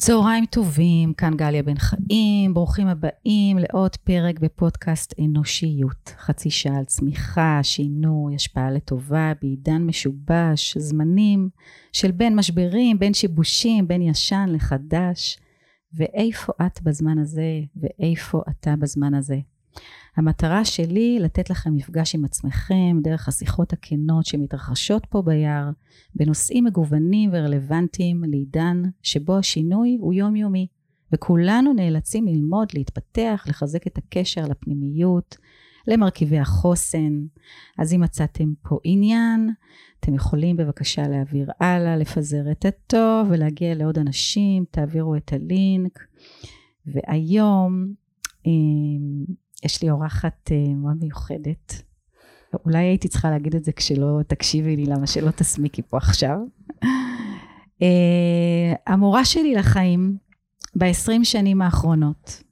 צהריים טובים, כאן גליה בן חיים, ברוכים הבאים לעוד פרק בפודקאסט אנושיות. חצי שעה על צמיחה, שינוי, השפעה לטובה, בעידן משובש, זמנים של בין משברים, בין שיבושים, בין ישן לחדש. ואיפה את בזמן הזה, ואיפה אתה בזמן הזה. המטרה שלי לתת לכם מפגש עם עצמכם דרך השיחות הכנות שמתרחשות פה ביער בנושאים מגוונים ורלוונטיים לעידן שבו השינוי הוא יומיומי וכולנו נאלצים ללמוד, להתפתח, לחזק את הקשר לפנימיות, למרכיבי החוסן. אז אם מצאתם פה עניין, אתם יכולים בבקשה להעביר הלאה, לפזר את הטוב ולהגיע לעוד אנשים, תעבירו את הלינק. והיום אמ, יש לי אורחת אה, מאוד מיוחדת. אולי הייתי צריכה להגיד את זה כשלא תקשיבי לי, למה שלא תסמיקי פה עכשיו. אה, המורה שלי לחיים ב-20 שנים האחרונות,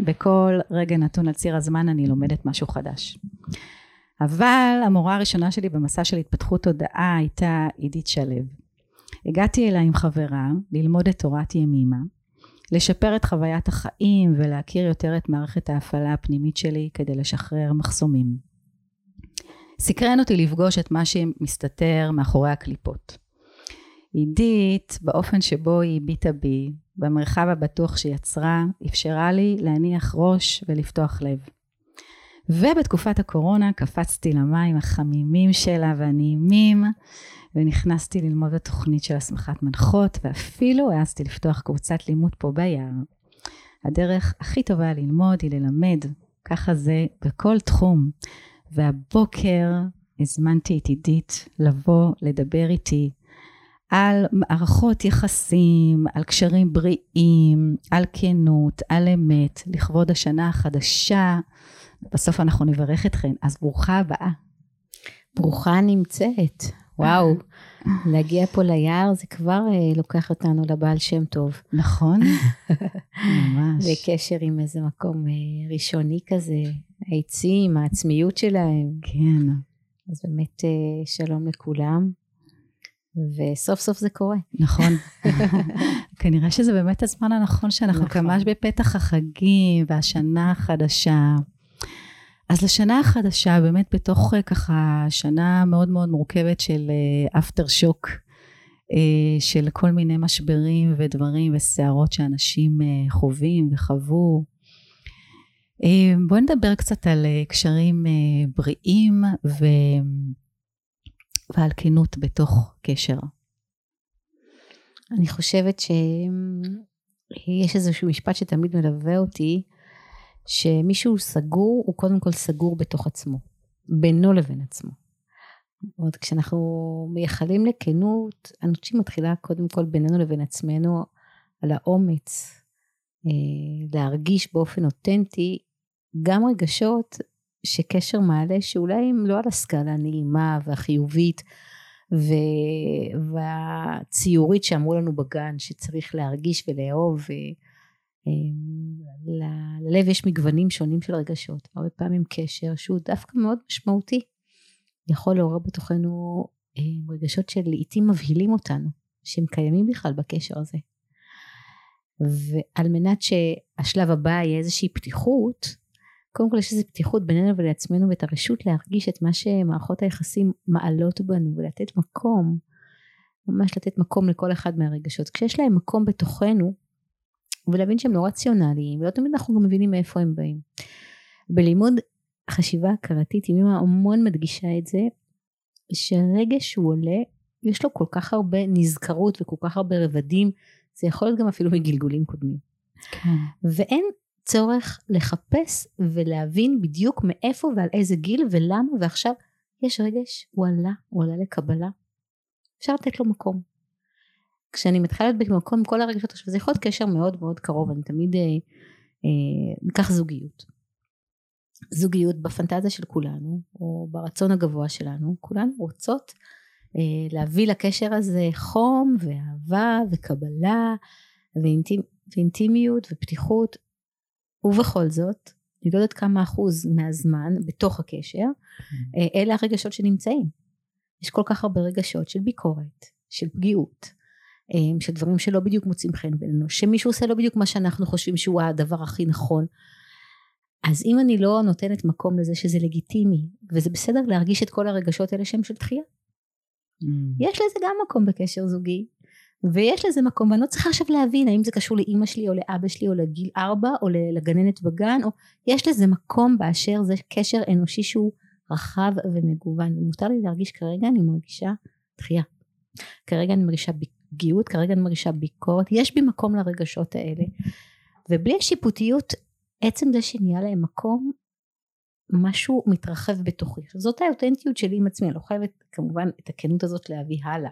בכל רגע נתון על ציר הזמן אני לומדת משהו חדש. אבל המורה הראשונה שלי במסע של התפתחות תודעה הייתה עידית שלו. הגעתי אליה עם חברה ללמוד את תורת ימימה, לשפר את חוויית החיים ולהכיר יותר את מערכת ההפעלה הפנימית שלי כדי לשחרר מחסומים. סקרן אותי לפגוש את מה שמסתתר מאחורי הקליפות. עידית, באופן שבו היא הביטה בי, במרחב הבטוח שיצרה, אפשרה לי להניח ראש ולפתוח לב. ובתקופת הקורונה קפצתי למים החמימים שלה והנעימים, ונכנסתי ללמוד בתוכנית של הסמכת מנחות, ואפילו העזתי לפתוח קבוצת לימוד פה ביער. הדרך הכי טובה ללמוד היא ללמד, ככה זה בכל תחום. והבוקר הזמנתי את עידית לבוא לדבר איתי על מערכות יחסים, על קשרים בריאים, על כנות, על אמת, לכבוד השנה החדשה. בסוף אנחנו נברך אתכן, אז ברוכה הבאה. ברוכה נמצאת. וואו, להגיע פה ליער זה כבר אה, לוקח אותנו לבעל שם טוב. נכון, ממש. בקשר עם איזה מקום אה, ראשוני כזה, העצים, העצמיות שלהם. כן. אז באמת אה, שלום לכולם. וסוף סוף זה קורה. נכון. כנראה שזה באמת הזמן הנכון שאנחנו נכון. ממש בפתח החגים והשנה החדשה. אז לשנה החדשה, באמת בתוך אה, ככה שנה מאוד מאוד מורכבת של אפטר שוק, אה, של כל מיני משברים ודברים וסערות שאנשים אה, חווים וחוו. בואי נדבר קצת על קשרים בריאים ו... ועל כנות בתוך קשר. אני חושבת שיש איזשהו משפט שתמיד מלווה אותי, שמישהו סגור, הוא קודם כל סגור בתוך עצמו, בינו לבין עצמו. עוד כשאנחנו מייחלים לכנות, אנושי מתחילה קודם כל בינינו לבין עצמנו על האומץ אה, להרגיש באופן אותנטי גם רגשות שקשר מעלה שאולי הם לא על הסקאלה הנעימה והחיובית ו... והציורית שאמרו לנו בגן שצריך להרגיש ולאהוב ו... אמ, ללב יש מגוונים שונים של רגשות, הרבה פעמים קשר שהוא דווקא מאוד משמעותי, יכול לעורר בתוכנו אמ, רגשות שלעיתים מבהילים אותנו, שהם קיימים בכלל בקשר הזה. ועל מנת שהשלב הבא יהיה איזושהי פתיחות, קודם כל יש איזו פתיחות בינינו ולעצמנו ואת הרשות להרגיש את מה שמערכות היחסים מעלות בנו ולתת מקום, ממש לתת מקום לכל אחד מהרגשות. כשיש להם מקום בתוכנו, ולהבין שהם לא רציונליים, ולא תמיד אנחנו גם מבינים מאיפה הם באים. בלימוד חשיבה הכרתית, ימימה המון מדגישה את זה, שהרגש שהוא עולה, יש לו כל כך הרבה נזכרות וכל כך הרבה רבדים, זה יכול להיות גם אפילו מגלגולים קודמים. כן. ואין צורך לחפש ולהבין בדיוק מאיפה ועל איזה גיל ולמה ועכשיו יש רגש, הוא עלה, הוא עלה לקבלה. אפשר לתת לו מקום. כשאני מתחילה להיות במקום כל הרגשות, עכשיו זה יכול להיות קשר מאוד מאוד קרוב, אני תמיד, אה, אה, ניקח זוגיות. זוגיות בפנטזיה של כולנו, או ברצון הגבוה שלנו, כולנו רוצות אה, להביא לקשר הזה חום ואהבה וקבלה ואינטימ, ואינטימיות ופתיחות, ובכל זאת, אני לא יודעת כמה אחוז מהזמן בתוך הקשר, mm-hmm. אה, אלה הרגשות שנמצאים. יש כל כך הרבה רגשות של ביקורת, של פגיעות, אה, של דברים שלא בדיוק מוצאים חן בינינו, שמישהו עושה לא בדיוק מה שאנחנו חושבים שהוא הדבר הכי נכון. אז אם אני לא נותנת מקום לזה שזה לגיטימי, וזה בסדר להרגיש את כל הרגשות האלה שהם של דחייה. Mm. יש לזה גם מקום בקשר זוגי, ויש לזה מקום, ואני לא צריכה עכשיו להבין האם זה קשור לאימא שלי או לאבא שלי או לגיל ארבע או לגננת בגן, או יש לזה מקום באשר זה קשר אנושי שהוא רחב ומגוון, ומותר לי להרגיש כרגע אני מרגישה דחייה. כרגע אני מרגישה פגיעות, כרגע אני מרגישה ביקורת, יש בי מקום לרגשות האלה. ובלי השיפוטיות, עצם זה שנהיה להם מקום, משהו מתרחב בתוכי. זאת האותנטיות שלי עם עצמי, אני לא חייבת כמובן את הכנות הזאת להביא הלאה,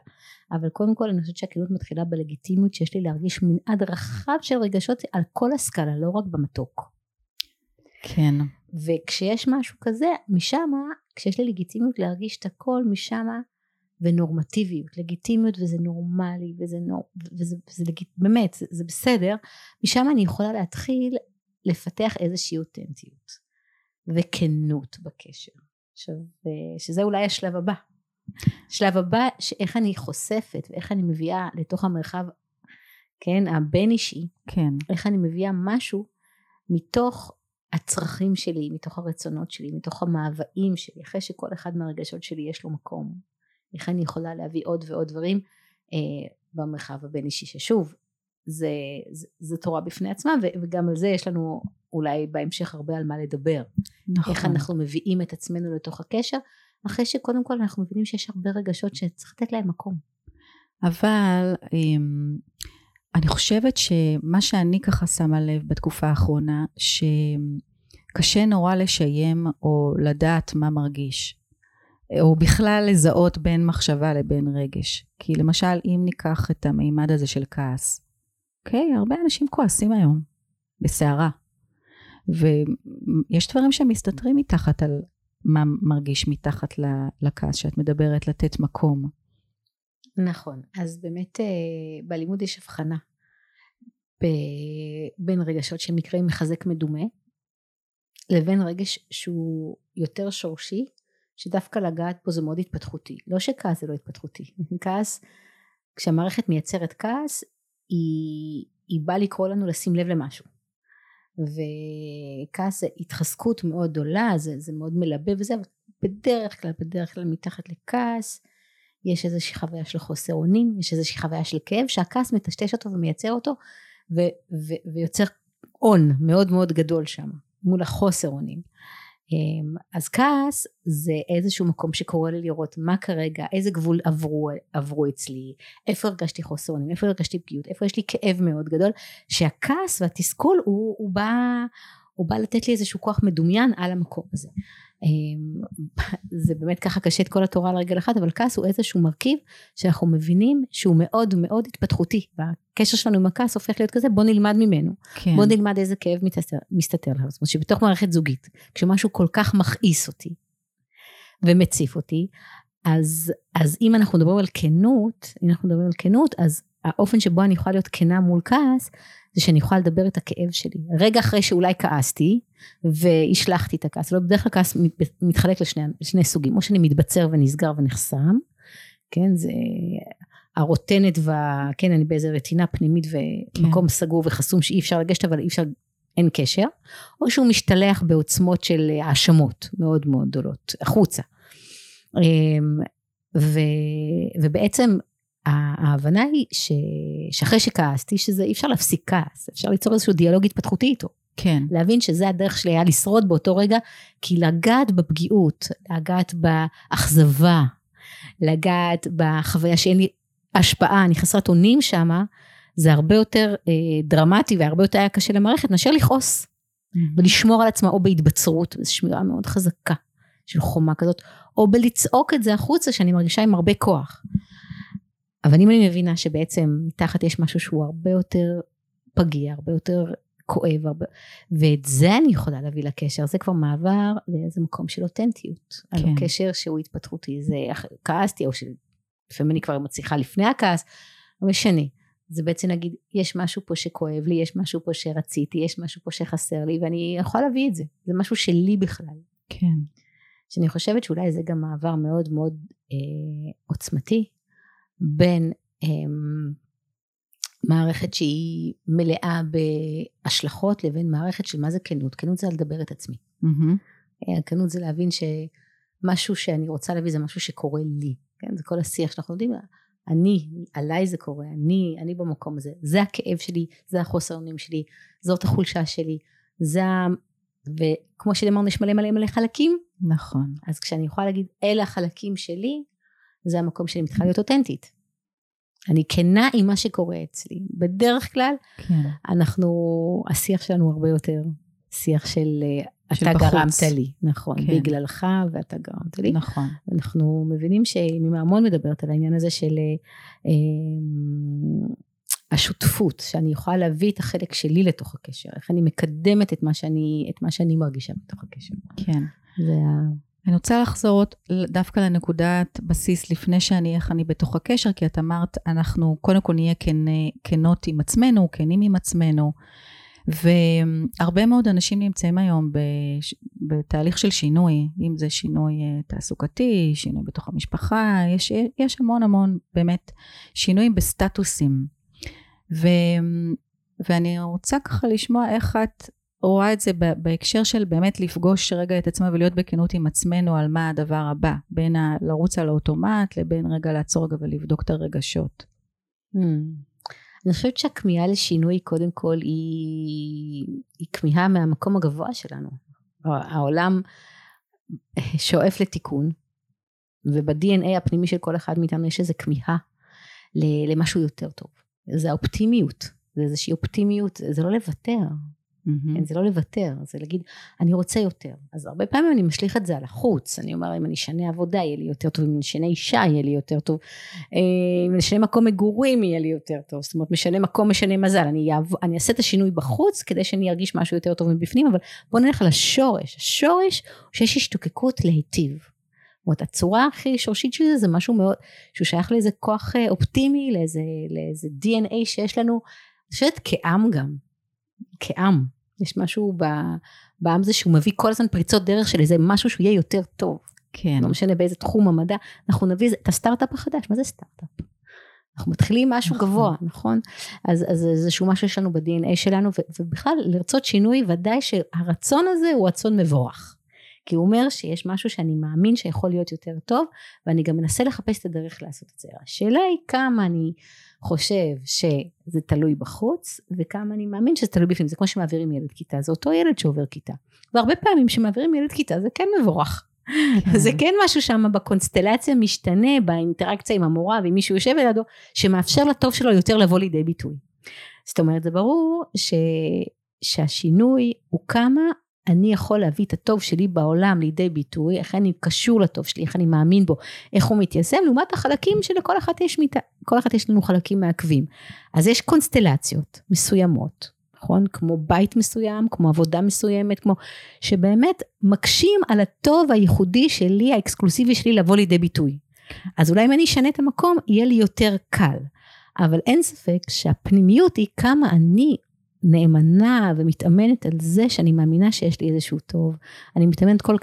אבל קודם כל אני חושבת שהכנות מתחילה בלגיטימיות שיש לי להרגיש מנעד רחב של רגשות על כל הסקאלה, לא רק במתוק. כן. וכשיש משהו כזה, משם, כשיש לי לגיטימיות להרגיש את הכל, משם ונורמטיביות, לגיטימיות וזה נורמלי וזה, נור, וזה, וזה לגיט, באמת זה, זה בסדר, משם אני יכולה להתחיל לפתח איזושהי אותנטיות וכנות בקשר. עכשיו, שזה אולי השלב הבא. שלב הבא, שאיך אני חושפת ואיך אני מביאה לתוך המרחב, כן, הבין אישי, כן. איך אני מביאה משהו מתוך הצרכים שלי, מתוך הרצונות שלי, מתוך המאוויים שלי, אחרי שכל אחד מהרגשות שלי יש לו מקום. איך אני יכולה להביא עוד ועוד דברים אה, במרחב הבין אישי ששוב זה, זה, זה תורה בפני עצמה וגם על זה יש לנו אולי בהמשך הרבה על מה לדבר נכון. איך אנחנו מביאים את עצמנו לתוך הקשר אחרי שקודם כל אנחנו מבינים שיש הרבה רגשות שצריך לתת להם מקום אבל אמ, אני חושבת שמה שאני ככה שמה לב בתקופה האחרונה שקשה נורא לשיים או לדעת מה מרגיש או בכלל לזהות בין מחשבה לבין רגש. כי למשל, אם ניקח את המימד הזה של כעס, אוקיי? Okay, הרבה אנשים כועסים היום, בסערה. ויש דברים שמסתתרים מתחת על מה מרגיש מתחת לכעס שאת מדברת, לתת מקום. נכון, אז באמת אה, בלימוד יש הבחנה בין רגשות שנקראים מחזק מדומה, לבין רגש שהוא יותר שורשי שדווקא לגעת פה זה מאוד התפתחותי. לא שכעס זה לא התפתחותי. כעס, כשהמערכת מייצרת כעס, היא, היא באה לקרוא לנו לשים לב למשהו. וכעס זה התחזקות מאוד גדולה, זה, זה מאוד מלבה וזה, אבל בדרך כלל, בדרך כלל מתחת לכעס, יש איזושהי חוויה של חוסר אונים, יש איזושהי חוויה של כאב, שהכעס מטשטש אותו ומייצר אותו, ו, ו, ויוצר און מאוד מאוד גדול שם, מול החוסר אונים. אמ, אז כעס זה איזשהו מקום שקורא לי לראות מה כרגע, איזה גבול עברו, עברו אצלי, איפה הרגשתי חוסר אונים, איפה הרגשתי פגיעות, איפה יש לי כאב מאוד גדול, שהכעס והתסכול הוא, הוא, בא, הוא בא לתת לי איזשהו כוח מדומיין על המקום הזה. אמ, זה באמת ככה קשה את כל התורה על רגל אחת אבל כעס הוא איזשהו מרכיב שאנחנו מבינים שהוא מאוד מאוד התפתחותי והקשר שלנו עם הכעס הופך להיות כזה בוא נלמד ממנו כן. בוא נלמד איזה כאב מסתתר, מסתתר לך זאת אומרת שבתוך מערכת זוגית כשמשהו כל כך מכעיס אותי ומציף אותי אז, אז אם אנחנו מדברים על כנות אם אנחנו מדברים על כנות אז האופן שבו אני יכולה להיות כנה מול כעס זה שאני יכולה לדבר את הכאב שלי. רגע אחרי שאולי כעסתי והשלכתי את הכעס, לא בדרך כלל כעס מתחלק לשני, לשני סוגים, או שאני מתבצר ונסגר ונחסם, כן, זה הרוטנת וה... כן, אני באיזה רטינה פנימית ומקום כן. סגור וחסום שאי אפשר לגשת, אבל אי אפשר, אין קשר, או שהוא משתלח בעוצמות של האשמות מאוד מאוד גדולות, החוצה. אמ, ו, ובעצם ההבנה היא ש... שאחרי שכעסתי, שזה אי אפשר להפסיק כעס, אפשר ליצור איזשהו דיאלוג התפתחותי איתו. כן. להבין שזה הדרך שלי היה לשרוד באותו רגע, כי לגעת בפגיעות, לגעת באכזבה, לגעת בחוויה שאין לי השפעה, אני חסרת אונים שמה, זה הרבה יותר אה, דרמטי והרבה יותר היה קשה למערכת מאשר לכעוס. Mm-hmm. ולשמור על עצמה או בהתבצרות, זו שמירה מאוד חזקה של חומה כזאת, או בלצעוק את זה החוצה שאני מרגישה עם הרבה כוח. אבל אם אני מבינה שבעצם מתחת יש משהו שהוא הרבה יותר פגיע, הרבה יותר כואב, הרבה... ואת זה אני יכולה להביא לקשר, זה כבר מעבר לאיזה מקום של אותנטיות. כן. על הקשר שהוא התפתחותי, זה כעסתי, או שלפעמים אני כבר מצליחה לפני הכעס, לא משנה. זה בעצם להגיד, יש משהו פה שכואב לי, יש משהו פה שרציתי, יש משהו פה שחסר לי, ואני יכולה להביא את זה. זה משהו שלי בכלל. כן. שאני חושבת שאולי זה גם מעבר מאוד מאוד אה, עוצמתי בין אמ, מערכת שהיא מלאה בהשלכות לבין מערכת של מה זה כנות. כנות זה לדבר את עצמי. Mm-hmm. כנות זה להבין שמשהו שאני רוצה להביא זה משהו שקורה לי. כן? זה כל השיח שאנחנו יודעים, אני, עליי זה קורה, אני, אני במקום הזה, זה הכאב שלי, זה החוסר אונים שלי, זאת החולשה שלי, זה ה... וכמו שאמרנו יש מלא מלא מלא חלקים. נכון. אז כשאני יכולה להגיד אלה החלקים שלי, זה המקום שאני מתחילה להיות אותנטית. אני כנה עם מה שקורה אצלי. בדרך כלל, כן. אנחנו, השיח שלנו הרבה יותר שיח של אה, של אתה בחוץ. גרמת לי, נכון, כן. בגללך ואתה גרמת לי. נכון. אנחנו מבינים שמימה המון מדברת על העניין הזה של אה, אה, השותפות, שאני יכולה להביא את החלק שלי לתוך הקשר, איך אני מקדמת את מה שאני, את מה שאני מרגישה בתוך הקשר. כן. זה ה... אני רוצה לחזור דווקא לנקודת בסיס לפני שאני, איך אני בתוך הקשר, כי את אמרת, אנחנו קודם כל נהיה כן, כנות עם עצמנו, כנים עם עצמנו, והרבה מאוד אנשים נמצאים היום בש, בתהליך של שינוי, אם זה שינוי אה, תעסוקתי, שינוי בתוך המשפחה, יש, יש המון המון באמת שינויים בסטטוסים. ו, ואני רוצה ככה לשמוע איך את רואה את זה בהקשר של באמת לפגוש רגע את עצמה ולהיות בכנות עם עצמנו על מה הדבר הבא, בין ה- לרוץ על האוטומט לבין רגע לעצור רגע ולבדוק את הרגשות. Hmm. אני חושבת שהכמיהה לשינוי קודם כל היא, היא כמיהה מהמקום הגבוה שלנו. העולם שואף לתיקון, וב-DNA הפנימי של כל אחד מאיתנו יש איזו כמיהה למשהו יותר טוב. זה האופטימיות, זה איזושהי אופטימיות, זה לא לוותר, Mm-hmm. כן, זה לא לוותר, זה להגיד, אני רוצה יותר. אז הרבה פעמים אני משליך את זה על החוץ, אני אומר, אם אני אשנה עבודה יהיה לי יותר טוב, אם אני אשנה אישה יהיה לי יותר טוב, אה, אם אני אשנה מקום מגורים יהיה לי יותר טוב, זאת אומרת, משנה מקום, משנה מזל, אני, יעב, אני אעשה את השינוי בחוץ כדי שאני ארגיש משהו יותר טוב מבפנים, אבל בוא נלך על השורש, השורש הוא שיש השתוקקות להיטיב. זאת אומרת, הצורה הכי שורשית של זה זה משהו מאוד, שהוא שייך לאיזה כוח אה, אופטימי, לאיזה, לאיזה DNA שיש לנו, אני חושבת כעם גם, כעם. יש משהו בעם זה שהוא מביא כל הזמן פריצות דרך של איזה משהו שהוא יהיה יותר טוב. כן. לא משנה באיזה תחום המדע, אנחנו נביא את הסטארט-אפ החדש, מה זה סטארט-אפ? אנחנו מתחילים משהו נכון. גבוה, נכון? אז, אז זה איזשהו משהו שיש לנו ב-DNA שלנו, ובכלל לרצות שינוי, ודאי שהרצון הזה הוא רצון מבורך. כי הוא אומר שיש משהו שאני מאמין שיכול להיות יותר טוב, ואני גם מנסה לחפש את הדרך לעשות את זה. השאלה היא כמה אני חושב שזה תלוי בחוץ, וכמה אני מאמין שזה תלוי בפנים. זה כמו שמעבירים ילד כיתה, זה אותו ילד שעובר כיתה. והרבה פעמים שמעבירים ילד כיתה זה כן מבורך. זה כן משהו שם בקונסטלציה משתנה, באינטראקציה עם המורה ועם מישהו יושב לידו, שמאפשר לטוב שלו יותר לבוא לידי ביטוי. זאת אומרת, זה ברור ש... שהשינוי הוא כמה אני יכול להביא את הטוב שלי בעולם לידי ביטוי, איך אני קשור לטוב שלי, איך אני מאמין בו, איך הוא מתיישם, לעומת החלקים שלכל אחת יש, מת... כל אחת יש לנו חלקים מעכבים. אז יש קונסטלציות מסוימות, נכון? כמו בית מסוים, כמו עבודה מסוימת, כמו שבאמת מקשים על הטוב הייחודי שלי, האקסקלוסיבי שלי לבוא לידי ביטוי. אז אולי אם אני אשנה את המקום, יהיה לי יותר קל. אבל אין ספק שהפנימיות היא כמה אני נאמנה ומתאמנת על זה שאני מאמינה שיש לי איזשהו טוב. אני מתאמנת כל,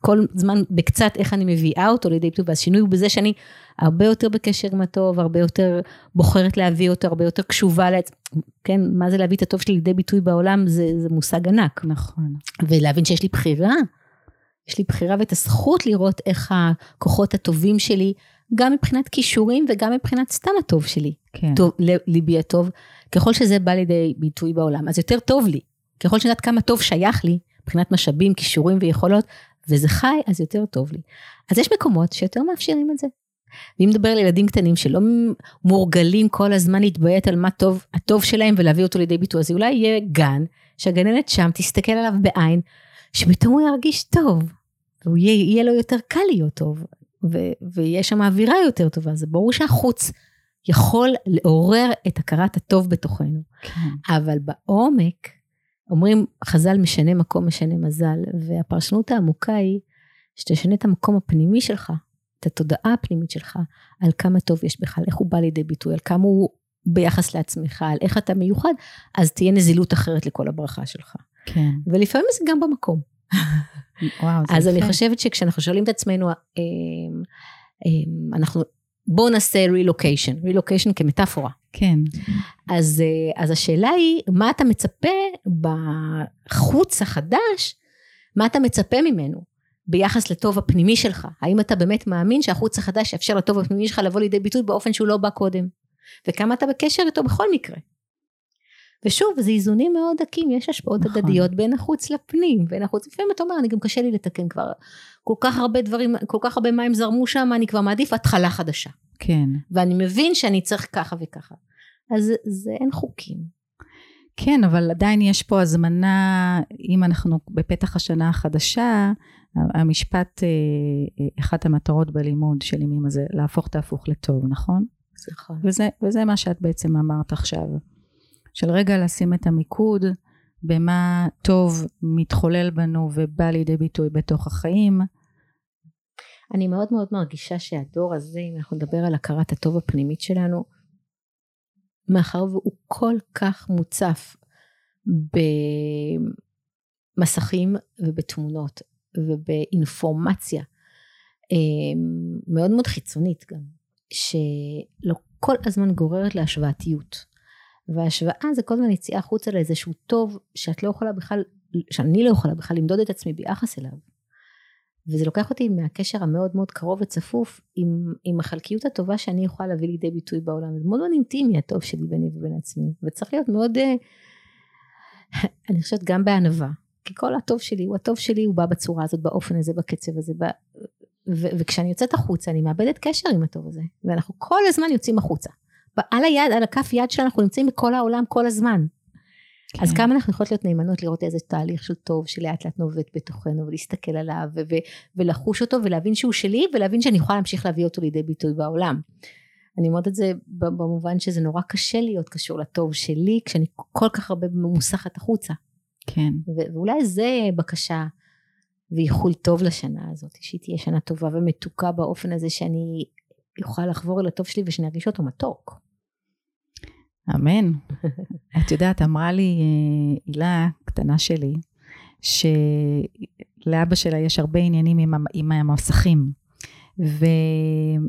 כל זמן בקצת איך אני מביאה אותו לידי ביטוי, והשינוי הוא בזה שאני הרבה יותר בקשר עם הטוב, הרבה יותר בוחרת להביא אותו, הרבה יותר קשובה לעצמי. כן, מה זה להביא את הטוב שלי לידי ביטוי בעולם, זה, זה מושג ענק. נכון. ולהבין שיש לי בחירה, יש לי בחירה ואת הזכות לראות איך הכוחות הטובים שלי, גם מבחינת כישורים וגם מבחינת סתם הטוב שלי. כן. טוב, ליבי הטוב, ככל שזה בא לידי ביטוי בעולם, אז יותר טוב לי. ככל שאני יודעת כמה טוב שייך לי, מבחינת משאבים, כישורים ויכולות, וזה חי, אז יותר טוב לי. אז יש מקומות שיותר מאפשרים את זה. ואם נדבר על ילדים קטנים שלא מורגלים כל הזמן להתביית על מה טוב, הטוב שלהם ולהביא אותו לידי ביטוי, אז אולי יהיה גן, שהגננת שם תסתכל עליו בעין, שפתאום הוא ירגיש טוב, ויהיה לו יותר קל להיות טוב, ו- ויש שם אווירה יותר טובה, זה ברור שהחוץ יכול לעורר את הכרת הטוב בתוכנו. כן. אבל בעומק, אומרים חז"ל משנה מקום משנה מזל, והפרשנות העמוקה היא שתשנה את המקום הפנימי שלך, את התודעה הפנימית שלך, על כמה טוב יש בך, על איך הוא בא לידי ביטוי, על כמה הוא ביחס לעצמך, על איך אתה מיוחד, אז תהיה נזילות אחרת לכל הברכה שלך. כן. ולפעמים זה גם במקום. וואו, זה אז יפה. אני חושבת שכשאנחנו שואלים את עצמנו, אמ, אמ, אנחנו, בואו נעשה רילוקיישן, רילוקיישן כמטאפורה. כן. אז, אה, אז השאלה היא, מה אתה מצפה בחוץ החדש, מה אתה מצפה ממנו ביחס לטוב הפנימי שלך? האם אתה באמת מאמין שהחוץ החדש יאפשר לטוב הפנימי שלך לבוא לידי ביטוי באופן שהוא לא בא קודם? וכמה אתה בקשר איתו בכל מקרה? ושוב, זה איזונים מאוד דקים, יש השפעות נכון. הדדיות בין החוץ לפנים, בין החוץ, לפעמים אתה אומר, אני גם קשה לי לתקן כבר, כל כך הרבה דברים, כל כך הרבה מים זרמו שם, אני כבר מעדיף התחלה חדשה. כן. ואני מבין שאני צריך ככה וככה. אז זה אין חוקים. כן, אבל עדיין יש פה הזמנה, אם אנחנו בפתח השנה החדשה, המשפט, אה, אה, אחת המטרות בלימוד של ימים הזה, להפוך את ההפוך לטוב, נכון? נכון. וזה, וזה מה שאת בעצם אמרת עכשיו. של רגע לשים את המיקוד במה טוב מתחולל בנו ובא לידי ביטוי בתוך החיים. אני מאוד מאוד מרגישה שהדור הזה, אם אנחנו נדבר על הכרת הטוב הפנימית שלנו, מאחר והוא כל כך מוצף במסכים ובתמונות ובאינפורמציה אמ, מאוד מאוד חיצונית גם, שלא כל הזמן גוררת להשוואתיות. והשוואה זה כל הזמן יציאה החוצה לאיזשהו טוב שאת לא יכולה בכלל, שאני לא יכולה בכלל למדוד את עצמי ביחס אליו. וזה לוקח אותי מהקשר המאוד מאוד קרוב וצפוף עם, עם החלקיות הטובה שאני יכולה להביא לידי ביטוי בעולם. זה מאוד מאוד אינטימי הטוב שלי ביני ובין עצמי. וצריך להיות מאוד, uh, אני חושבת גם בענווה. כי כל הטוב שלי הוא הטוב שלי, הוא בא בצורה הזאת, באופן הזה, בקצב הזה. ו- וכשאני יוצאת החוצה אני מאבדת קשר עם הטוב הזה. ואנחנו כל הזמן יוצאים החוצה. על היד, על הכף יד שלנו, אנחנו נמצאים בכל העולם כל הזמן. כן. אז כמה אנחנו יכולות להיות נאמנות לראות איזה תהליך של טוב שלאט לאט נובט בתוכנו ולהסתכל עליו ו- ולחוש אותו ולהבין שהוא שלי ולהבין שאני יכולה להמשיך להביא אותו לידי ביטוי בעולם. אני אומרת את זה במובן שזה נורא קשה להיות קשור לטוב שלי כשאני כל כך הרבה מוסחת החוצה. כן. ו- ואולי זה בקשה ואיחול טוב לשנה הזאת, שהיא תהיה שנה טובה ומתוקה באופן הזה שאני אוכל לחבור אל הטוב שלי ושאני ארגיש אותו מתוק. אמן. את יודעת, אמרה לי אה, הילה, קטנה שלי, שלאבא שלה יש הרבה עניינים עם, עם המסכים.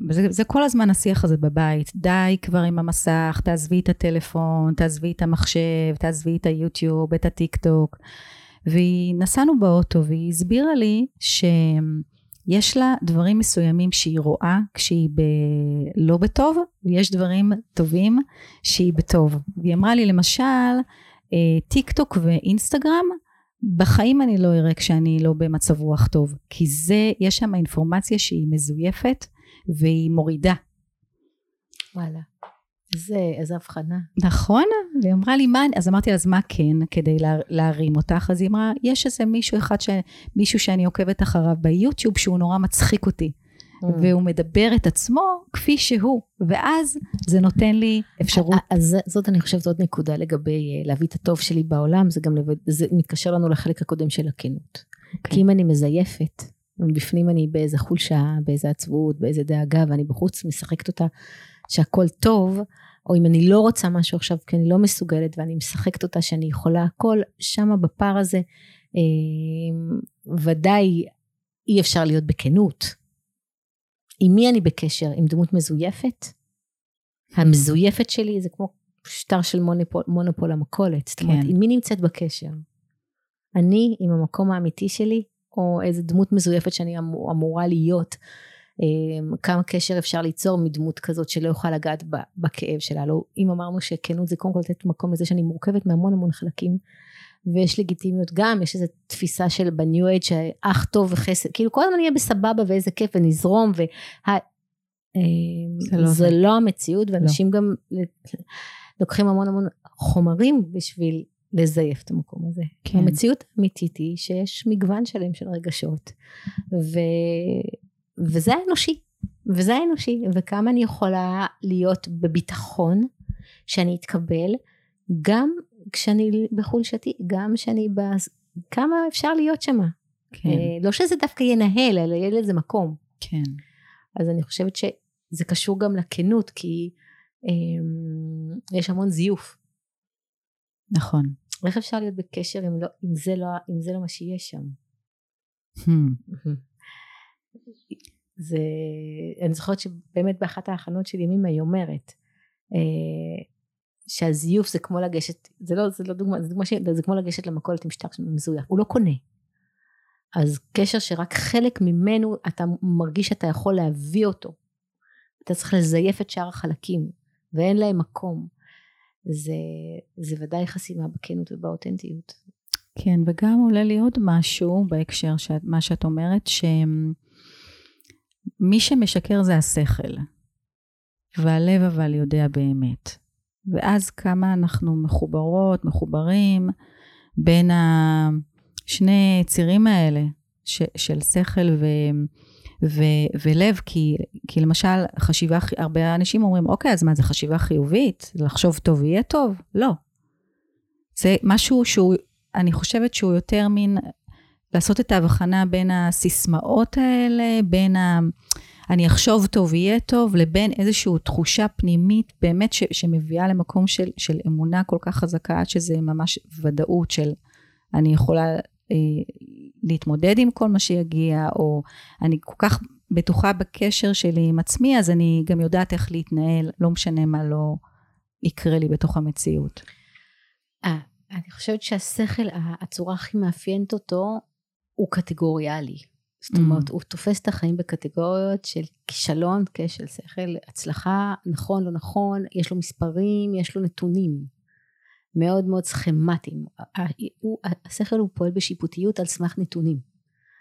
וזה כל הזמן השיח הזה בבית, די כבר עם המסך, תעזבי את הטלפון, תעזבי את המחשב, תעזבי את היוטיוב, את הטיק טוק. והיא נסענו באוטו והיא הסבירה לי ש... יש לה דברים מסוימים שהיא רואה כשהיא ב... לא בטוב, ויש דברים טובים שהיא בטוב. והיא אמרה לי למשל, אה, טיק טוק ואינסטגרם, בחיים אני לא אראה כשאני לא במצב רוח טוב, כי זה, יש שם אינפורמציה שהיא מזויפת והיא מורידה. וואלה. איזה, איזה הבחנה. נכון, והיא אמרה לי, מה, אז אמרתי לה, אז מה כן כדי לה, להרים אותך? אז היא אמרה, יש איזה מישהו אחד, ש, מישהו שאני עוקבת אחריו ביוטיוב, שהוא נורא מצחיק אותי. Mm. והוא מדבר את עצמו כפי שהוא, ואז זה נותן לי אפשרות. אז זאת אני חושבת עוד נקודה לגבי אה, להביא את הטוב שלי בעולם, זה גם זה מתקשר לנו לחלק הקודם של הכנות. Okay. אוקיי. כי אם אני מזייפת, ובפנים אני באיזה חולשה, באיזה עצבות, באיזה דאגה, ואני בחוץ משחקת אותה שהכל טוב, או אם אני לא רוצה משהו עכשיו כי אני לא מסוגלת ואני משחקת אותה שאני יכולה הכל, שמה בפער הזה אה, ודאי אי אפשר להיות בכנות. עם מי אני בקשר? עם דמות מזויפת? המזויפת שלי זה כמו שטר של מונופול, מונופול המכולת. זאת אומרת, כן. עם מי נמצאת בקשר? אני עם המקום האמיתי שלי, או איזה דמות מזויפת שאני אמור, אמורה להיות אמ, כמה קשר אפשר ליצור מדמות כזאת שלא יוכל לגעת בכאב שלה. לא, אם אמרנו שכנות זה קודם כל לתת מקום לזה שאני מורכבת מהמון המון חלקים ויש לגיטימיות גם, יש איזו תפיסה של בניו אייד שאח טוב וחסד, כאילו כל הזמן נהיה בסבבה ואיזה כיף ונזרום וה... אמ, זה, לא, זה לא המציאות ואנשים לא. גם לוקחים המון המון חומרים בשביל לזייף את המקום הזה. כן. המציאות האמיתית היא שיש מגוון שלם של רגשות ו... וזה האנושי, וזה האנושי, וכמה אני יכולה להיות בביטחון שאני אתקבל, גם כשאני בחולשתי, גם כשאני ב... כמה אפשר להיות שמה. כן. אה, לא שזה דווקא ינהל, אלא יהיה לזה מקום. כן. אז אני חושבת שזה קשור גם לכנות, כי אה, יש המון זיוף. נכון. איך אפשר להיות בקשר אם, לא, אם, זה, לא, אם זה לא מה שיש שם? Hmm. זה, אני זוכרת שבאמת באחת ההכנות של ימימה היא אומרת, אה, שהזיוף זה כמו לגשת, זה לא, זה לא דוגמה, זה דוגמה ש... זה כמו לגשת למכולת עם שטר מזויף, הוא לא קונה. אז קשר שרק חלק ממנו אתה מרגיש שאתה יכול להביא אותו. אתה צריך לזייף את שאר החלקים, ואין להם מקום. זה, זה ודאי חסימה בכנות ובאותנטיות. כן, וגם עולה לי עוד משהו בהקשר, של מה שאת אומרת, שמי שמשקר זה השכל, והלב אבל יודע באמת. ואז כמה אנחנו מחוברות, מחוברים בין השני צירים האלה ש, של שכל ו, ו, ולב, כי, כי למשל חשיבה, הרבה אנשים אומרים, אוקיי, אז מה זה חשיבה חיובית? לחשוב טוב יהיה טוב? לא. זה משהו שהוא, אני חושבת שהוא יותר מין לעשות את ההבחנה בין הסיסמאות האלה, בין ה... אני אחשוב טוב, יהיה טוב, לבין איזושהי תחושה פנימית באמת ש, שמביאה למקום של, של אמונה כל כך חזקה, שזה ממש ודאות של אני יכולה אה, להתמודד עם כל מה שיגיע, או אני כל כך בטוחה בקשר שלי עם עצמי, אז אני גם יודעת איך להתנהל, לא משנה מה לא יקרה לי בתוך המציאות. אה, אני חושבת שהשכל, הצורה הכי מאפיינת אותו, הוא קטגוריאלי. זאת אומרת, mm. הוא תופס את החיים בקטגוריות של כישלון, כשל, שכל, הצלחה, נכון, לא נכון, יש לו מספרים, יש לו נתונים. מאוד מאוד סכמטיים. השכל הוא פועל בשיפוטיות על סמך נתונים.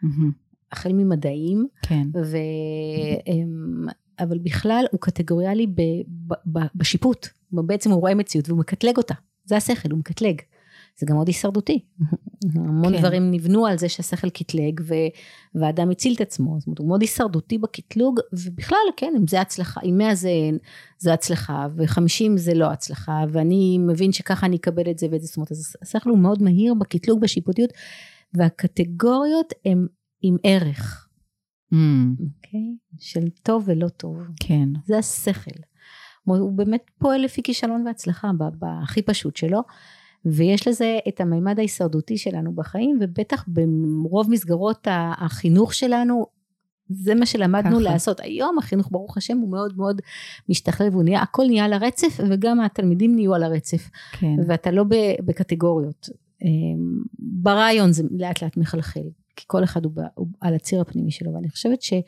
Mm-hmm. החל ממדעים, כן. ו... אבל בכלל הוא קטגוריאלי ב, ב, ב, בשיפוט. בעצם הוא רואה מציאות והוא מקטלג אותה. זה השכל, הוא מקטלג. זה גם מאוד הישרדותי. המון כן. דברים נבנו על זה שהשכל קטלג ו... והאדם הציל את עצמו, זאת אומרת הוא מאוד הישרדותי בקטלוג ובכלל כן אם זה הצלחה, אם 100 זה, זה הצלחה ו-50 זה לא הצלחה ואני מבין שככה אני אקבל את זה ואת זה, זאת אומרת אז השכל הוא מאוד מהיר בקטלוג בשיפוטיות והקטגוריות הן עם ערך. Mm. Okay? אוקיי? של טוב ולא טוב. כן. זה השכל. הוא באמת פועל לפי כישלון והצלחה בהכי פשוט שלו. ויש לזה את המימד ההישרדותי שלנו בחיים ובטח ברוב מסגרות החינוך שלנו זה מה שלמדנו ככה. לעשות היום החינוך ברוך השם הוא מאוד מאוד משתכלל והוא נהיה הכל נהיה על הרצף וגם התלמידים נהיו על הרצף כן. ואתה לא בקטגוריות אמ, ברעיון זה לאט לאט מחלחל כי כל אחד הוא, הוא על הציר הפנימי שלו ואני חושבת שהלימוד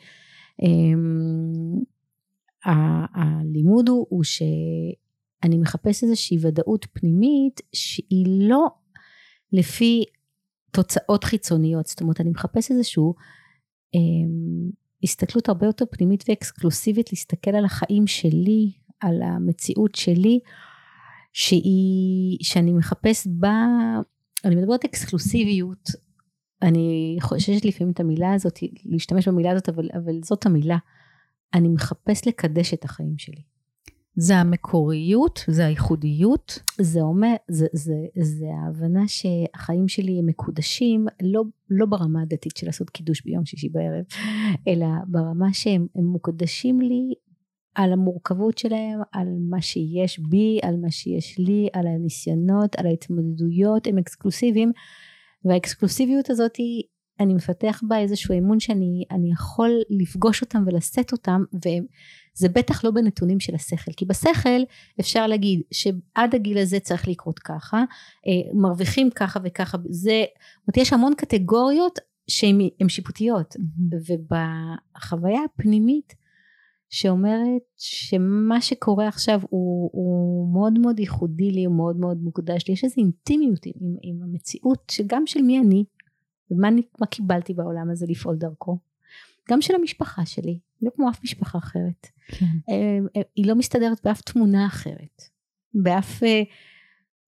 אמ, הוא, הוא ש... אני מחפש איזושהי ודאות פנימית שהיא לא לפי תוצאות חיצוניות, זאת אומרת אני מחפש איזושהי אה, הסתכלות הרבה יותר פנימית ואקסקלוסיבית להסתכל על החיים שלי, על המציאות שלי, שהיא, שאני מחפש בה, אני מדברת אקסקלוסיביות, אני חוששת לפעמים את המילה הזאת, להשתמש במילה הזאת, אבל, אבל זאת המילה, אני מחפש לקדש את החיים שלי. זה המקוריות, זה הייחודיות. זה אומר, זה, זה, זה ההבנה שהחיים שלי הם מקודשים, לא, לא ברמה הדתית של לעשות קידוש ביום שישי בערב, אלא ברמה שהם מוקדשים לי על המורכבות שלהם, על מה שיש בי, על מה שיש לי, על הניסיונות, על ההתמודדויות, הם אקסקלוסיביים, והאקסקלוסיביות הזאת היא אני מפתח בה איזשהו אמון שאני יכול לפגוש אותם ולשאת אותם וזה בטח לא בנתונים של השכל כי בשכל אפשר להגיד שעד הגיל הזה צריך לקרות ככה אה, מרוויחים ככה וככה זה זאת אומרת יש המון קטגוריות שהן שיפוטיות mm-hmm. ובחוויה הפנימית שאומרת שמה שקורה עכשיו הוא, הוא מאוד מאוד ייחודי לי הוא מאוד מאוד מוקדש לי יש איזו אינטימיות עם, עם המציאות שגם של מי אני ומה מה קיבלתי בעולם הזה לפעול דרכו. גם של המשפחה שלי, לא כמו אף משפחה אחרת. כן. אה, אה, היא לא מסתדרת באף תמונה אחרת. באף... אה,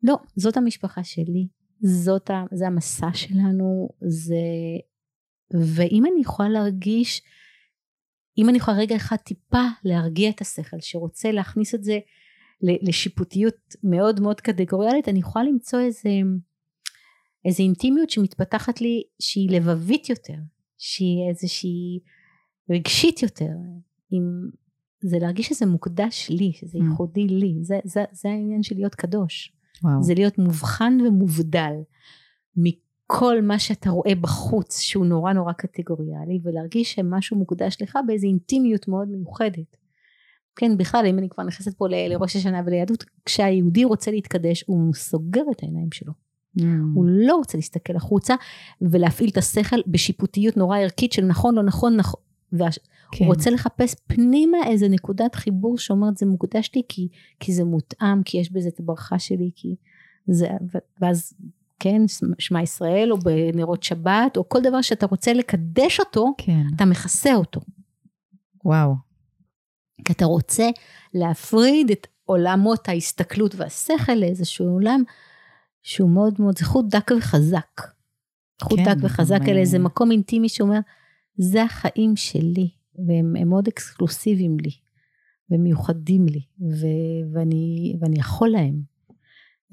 לא, זאת המשפחה שלי, זאת ה, זה המסע שלנו, זה... ואם אני יכולה להרגיש, אם אני יכולה רגע אחד טיפה להרגיע את השכל שרוצה להכניס את זה לשיפוטיות מאוד מאוד קטגוריאלית, אני יכולה למצוא איזה איזו אינטימיות שמתפתחת לי שהיא לבבית יותר, שהיא איזושהי רגשית יותר, עם, זה להרגיש שזה מוקדש לי, שזה mm. ייחודי לי, זה, זה, זה העניין של להיות קדוש, וואו. זה להיות מובחן ומובדל מכל מה שאתה רואה בחוץ שהוא נורא נורא קטגוריאלי ולהרגיש שמשהו מוקדש לך באיזו אינטימיות מאוד מיוחדת. כן, בכלל, אם אני כבר נכנסת פה לראש השנה וליהדות, כשהיהודי רוצה להתקדש, הוא סוגר את העיניים שלו. Mm. הוא לא רוצה להסתכל החוצה ולהפעיל את השכל בשיפוטיות נורא ערכית של נכון, לא נכון, נכון. והש... כן. הוא רוצה לחפש פנימה איזה נקודת חיבור שאומרת זה מוקדש לי כי, כי זה מותאם, כי יש בזה את הברכה שלי, כי זה, ואז כן, שמע ישראל או בנרות שבת או כל דבר שאתה רוצה לקדש אותו, כן. אתה מכסה אותו. וואו. כי אתה רוצה להפריד את עולמות ההסתכלות והשכל לאיזשהו עולם שהוא מאוד מאוד, זה חוט דק וחזק. חוט כן, דק וחזק אל איזה מקום אינטימי שאומר, זה החיים שלי, והם הם מאוד אקסקלוסיביים לי, ומיוחדים לי, ו- ואני, ואני יכול להם.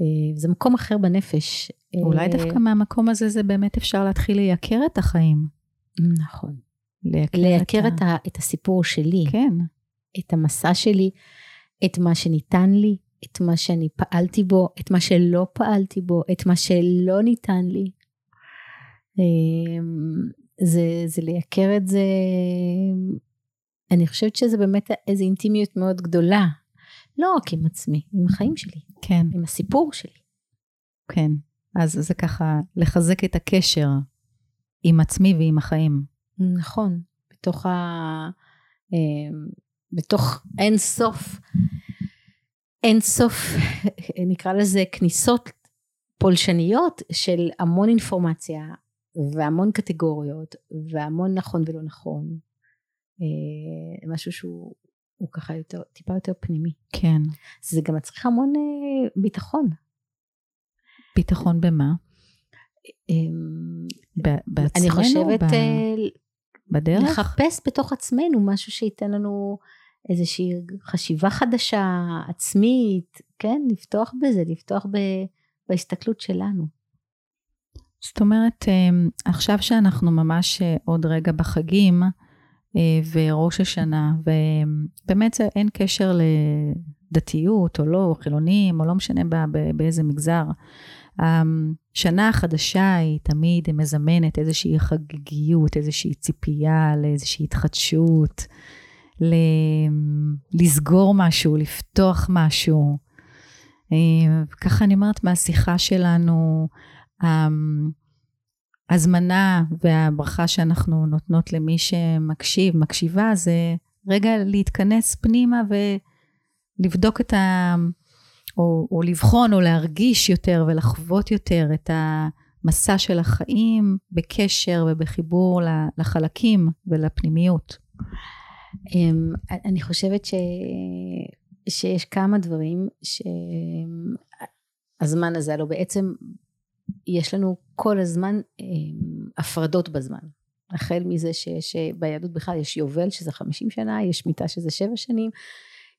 אה, זה מקום אחר בנפש. אולי אה, דווקא מהמקום הזה זה באמת אפשר להתחיל לייקר את החיים. נכון. לייקר, לייקר את, ה, את הסיפור שלי. כן. את המסע שלי, את מה שניתן לי, את מה שאני פעלתי בו, את מה שלא פעלתי בו, את מה שלא ניתן לי. אמ, זה, זה לייקר את זה, אני חושבת שזה באמת איזו אינטימיות מאוד גדולה. לא רק עם עצמי, עם החיים שלי, כן, עם הסיפור שלי. כן. אז זה ככה לחזק את הקשר עם עצמי ועם החיים. נכון, בתוך ה... אמ, בתוך אין סוף, אין סוף, נקרא לזה כניסות פולשניות של המון אינפורמציה והמון קטגוריות והמון נכון ולא נכון. אה, משהו שהוא הוא ככה יותר, טיפה יותר פנימי. כן. זה גם מצריך המון אה, ביטחון. ביטחון במה? אמ, בעצמנו? אני חושבת אה, בדרך? לחפש בתוך עצמנו משהו שייתן לנו איזושהי חשיבה חדשה, עצמית, כן? לפתוח בזה, לפתוח ב, בהסתכלות שלנו. זאת אומרת, אה, עכשיו שאנחנו ממש אה, עוד רגע בחגים, אה, וראש השנה, ובאמת זה אין קשר לדתיות או לא, או חילונים, או לא משנה ב- ב- באיזה מגזר. השנה החדשה היא תמיד מזמנת איזושהי חגיגיות, איזושהי ציפייה לאיזושהי התחדשות, לסגור משהו, לפתוח משהו. אה, ככה אני אומרת מהשיחה שלנו, ההזמנה והברכה שאנחנו נותנות למי שמקשיב, מקשיבה, זה רגע להתכנס פנימה ולבדוק את ה... או, או לבחון או להרגיש יותר ולחוות יותר את המסע של החיים בקשר ובחיבור לחלקים ולפנימיות. אמ, אני חושבת ש... שיש כמה דברים שהזמן הזה, הלוא בעצם יש לנו כל הזמן אמ, הפרדות בזמן. החל מזה שיש ביהדות בכלל יש יובל שזה 50 שנה, יש מיטה שזה 7 שנים,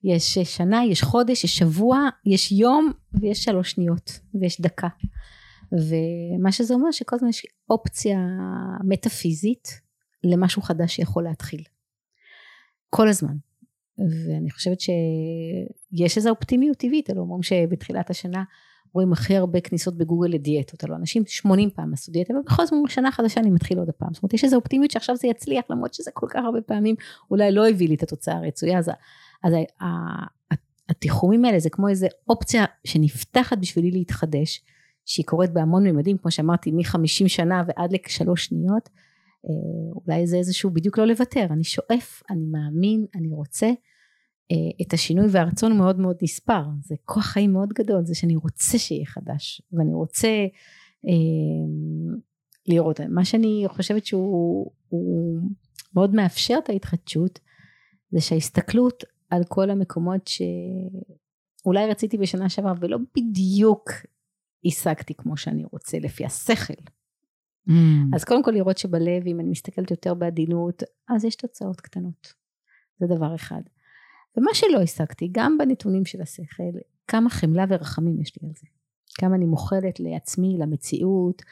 יש שנה, יש חודש, יש שבוע, יש יום ויש שלוש שניות ויש דקה. ומה שזה אומר שכל הזמן יש אופציה מטאפיזית למשהו חדש שיכול להתחיל. כל הזמן. ואני חושבת שיש איזו אופטימיות טבעית, אלו אומרים שבתחילת השנה רואים הכי הרבה כניסות בגוגל לדיאטות, הלוא אנשים 80 פעם עשו דיאטה ובכל זאת שנה חדשה אני מתחיל עוד הפעם, זאת אומרת יש איזו אופטימיות שעכשיו זה יצליח למרות שזה כל כך הרבה פעמים אולי לא הביא לי את התוצאה הרצויה, אז, אז התיחומים האלה זה כמו איזה אופציה שנפתחת בשבילי להתחדש, שהיא קורית בהמון ממדים, כמו שאמרתי מ-50 שנה ועד לשלוש שניות, אולי זה איזשהו בדיוק לא לוותר, אני שואף, אני מאמין, אני רוצה, אה, את השינוי והרצון מאוד מאוד נספר, זה כוח חיים מאוד גדול, זה שאני רוצה שיהיה חדש, ואני רוצה אה, לראות, מה שאני חושבת שהוא מאוד מאפשר את ההתחדשות, זה שההסתכלות על כל המקומות שאולי רציתי בשנה שעברה ולא בדיוק השגתי כמו שאני רוצה לפי השכל. Mm. אז קודם כל לראות שבלב אם אני מסתכלת יותר בעדינות אז יש תוצאות קטנות. זה דבר אחד. ומה שלא השגתי גם בנתונים של השכל כמה חמלה ורחמים יש לי על זה. כמה אני מוכלת לעצמי, למציאות,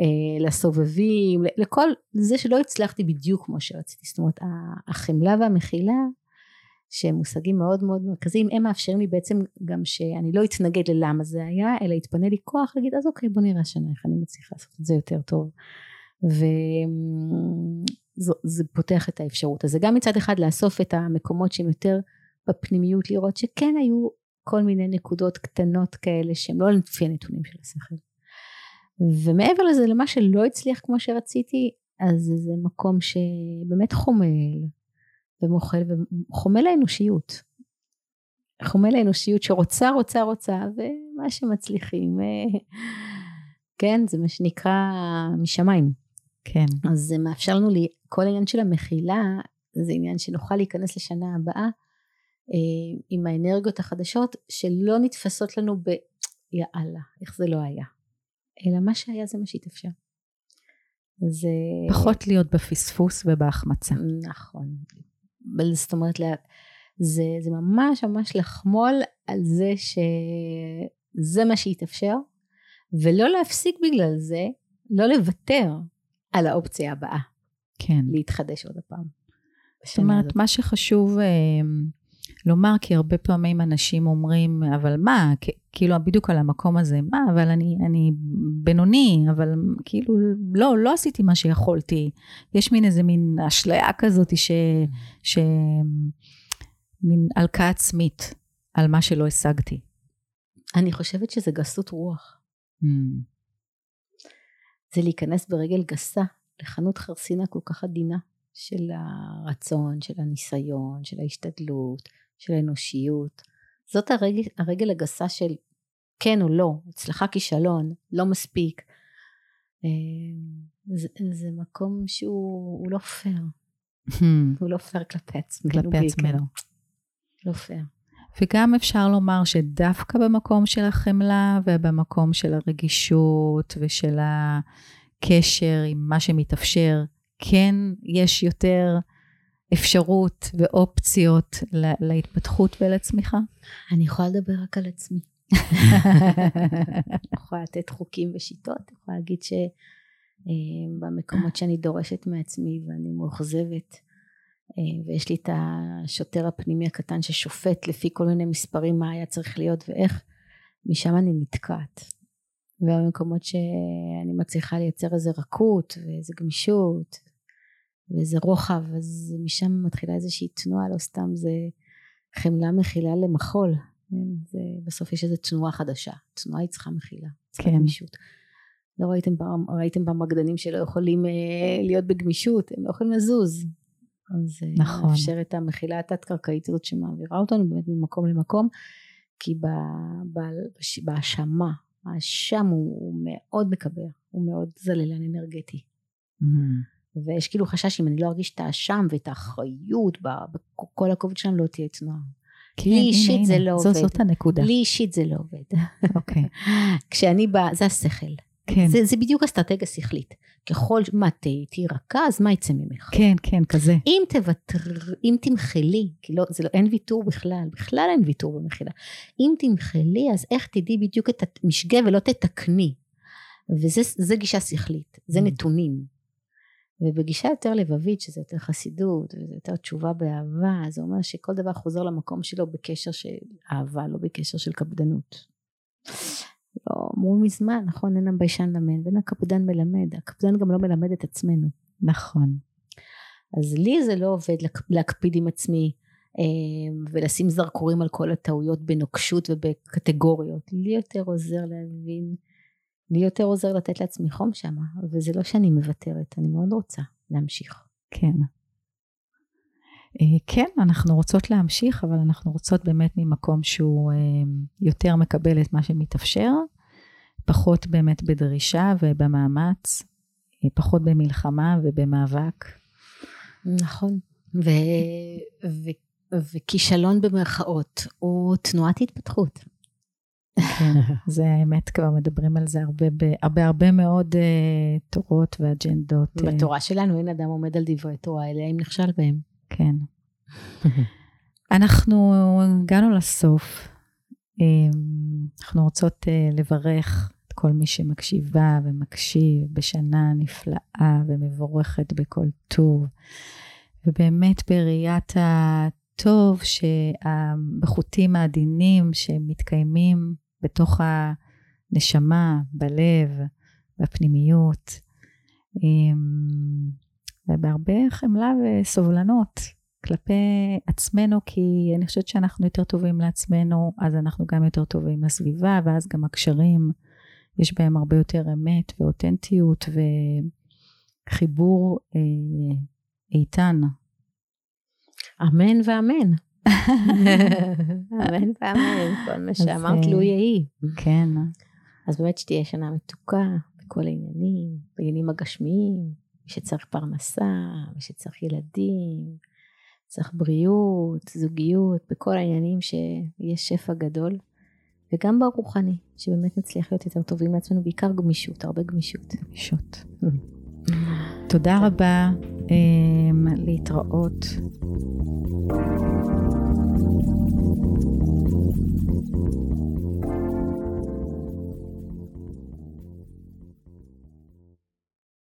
אה, לסובבים, לכל זה שלא הצלחתי בדיוק כמו שרציתי. זאת אומרת החמלה והמחילה שהם מושגים מאוד מאוד מרכזיים הם מאפשרים לי בעצם גם שאני לא אתנגד ללמה זה היה אלא יתפנה לי כוח להגיד אז אוקיי בוא נראה השנה איך אני מצליחה לעשות את זה יותר טוב. וזה פותח את האפשרות. אז זה גם מצד אחד לאסוף את המקומות שהם יותר בפנימיות לראות שכן היו כל מיני נקודות קטנות כאלה שהן לא לפי הנתונים של השכל. ומעבר לזה למה שלא הצליח כמו שרציתי אז זה מקום שבאמת חומל ומוחל וחומל האנושיות. חומל האנושיות שרוצה רוצה רוצה ומה שמצליחים כן זה מה שנקרא משמיים. כן. אז זה מאפשר לנו לי כל העניין של המחילה זה עניין שנוכל להיכנס לשנה הבאה אה, עם האנרגיות החדשות שלא נתפסות לנו ב יאללה איך זה לא היה אלא מה שהיה זה מה שהתאפשר. זה... פחות להיות בפספוס ובהחמצה. נכון. זאת אומרת, זה, זה ממש ממש לחמול על זה שזה מה שהתאפשר, ולא להפסיק בגלל זה, לא לוותר על האופציה הבאה. כן. להתחדש עוד הפעם. זאת אומרת, הזאת. מה שחשוב אה, לומר, כי הרבה פעמים אנשים אומרים, אבל מה, כאילו בדיוק על המקום הזה, מה, אבל אני, אני בינוני, אבל כאילו, לא, לא עשיתי מה שיכולתי. יש מין איזה מין אשליה כזאת ש... ש... מין הלקאה עצמית על מה שלא השגתי. אני חושבת שזה גסות רוח. Mm. זה להיכנס ברגל גסה לחנות חרסינה כל כך עדינה של הרצון, של הניסיון, של ההשתדלות, של האנושיות. זאת הרגל, הרגל הגסה של כן או לא, הצלחה כישלון, לא מספיק. אה, זה, זה מקום שהוא לא פייר. הוא לא פייר כלפי עצמנו. כלפי עצמנו. לא פייר. וגם אפשר לומר שדווקא במקום של החמלה ובמקום של הרגישות ושל הקשר עם מה שמתאפשר, כן יש יותר אפשרות ואופציות להתפתחות ולצמיחה? אני יכולה לדבר רק על עצמי. אני יכולה לתת חוקים ושיטות, אני יכולה להגיד שבמקומות שאני דורשת מעצמי ואני מאוכזבת אה, ויש לי את השוטר הפנימי הקטן ששופט לפי כל מיני מספרים מה היה צריך להיות ואיך, משם אני נתקעת. ובמקומות שאני מצליחה לייצר איזה רכות ואיזה גמישות ואיזה רוחב אז משם מתחילה איזושהי תנועה לא סתם זה חמלה מכילה למחול כן? זה, בסוף יש איזו תנועה חדשה תנועה היא צריכה מכילה צריכה כן. גמישות לא ראיתם פעם ראיתם פעם רקדנים שלא יכולים אה, להיות בגמישות הם לא יכולים לזוז אז אה, נכון. מאפשר את המכילה התת קרקעית הזאת שמעבירה אותנו באמת ממקום למקום כי בהאשמה האשם הוא, הוא מאוד מקבע הוא מאוד זללן אנרגטי mm-hmm. ויש כאילו חשש אם אני לא ארגיש את האשם ואת האחריות בכל הכובד שלנו לא תהיה תנועה. כן, לי אישית זה לא עובד. זאת הנקודה. לי אישית זה לא עובד. אוקיי. כשאני באה, זה השכל. כן. זה, זה בדיוק אסטרטגיה שכלית. ככל מה תהיי רכה, אז מה יצא ממך? כן, כן, כזה. אם תוותר, אם תמחלי, כי לא, זה לא, אין ויתור בכלל, בכלל אין ויתור במחילה. אם תמחלי, אז איך תדעי בדיוק את המשגה ולא תתקני. וזה גישה שכלית, זה mm. נתונים. ובגישה יותר לבבית שזה יותר חסידות וזה יותר תשובה באהבה זה אומר שכל דבר חוזר למקום שלו בקשר של אהבה לא בקשר של קפדנות. לא אמרו מזמן נכון אין הביישן למד ואין הקפדן מלמד הקפדן גם לא מלמד את עצמנו. נכון. אז לי זה לא עובד להקפיד עם עצמי אה, ולשים זרקורים על כל הטעויות בנוקשות ובקטגוריות לי יותר עוזר להבין לי יותר עוזר לתת לעצמי חום שם, וזה לא שאני מוותרת, אני מאוד רוצה להמשיך. כן. אה, כן, אנחנו רוצות להמשיך, אבל אנחנו רוצות באמת ממקום שהוא אה, יותר מקבל את מה שמתאפשר, פחות באמת בדרישה ובמאמץ, אה, פחות במלחמה ובמאבק. נכון. ו... ו... וכישלון במרכאות הוא תנועת התפתחות. כן, זה האמת, כבר מדברים על זה הרבה, הרבה, הרבה מאוד uh, תורות ואג'נדות. אה. בתורה שלנו אין אדם עומד על דברי תורה, אלא אם נכשל בהם. כן. אנחנו הגענו לסוף. אמ, אנחנו רוצות לברך את כל מי שמקשיבה ומקשיב בשנה נפלאה ומבורכת בכל טוב. ובאמת בראיית הטוב, שהחוטים העדינים שמתקיימים בתוך הנשמה, בלב, בפנימיות, ובהרבה חמלה וסובלנות כלפי עצמנו, כי אני חושבת שאנחנו יותר טובים לעצמנו, אז אנחנו גם יותר טובים לסביבה, ואז גם הקשרים, יש בהם הרבה יותר אמת ואותנטיות וחיבור אה, איתן. אמן ואמן. אמן ואמן, כל מה שאמרת לו יהי. כן. אז באמת שתהיה שנה מתוקה בכל העניינים, בעניינים הגשמיים, מי שצריך פרנסה, מי שצריך ילדים, צריך בריאות, זוגיות, בכל העניינים שיש שפע גדול. וגם ברוחני, שבאמת נצליח להיות יותר טובים לעצמנו, בעיקר גמישות, הרבה גמישות. גמישות. תודה רבה, להתראות.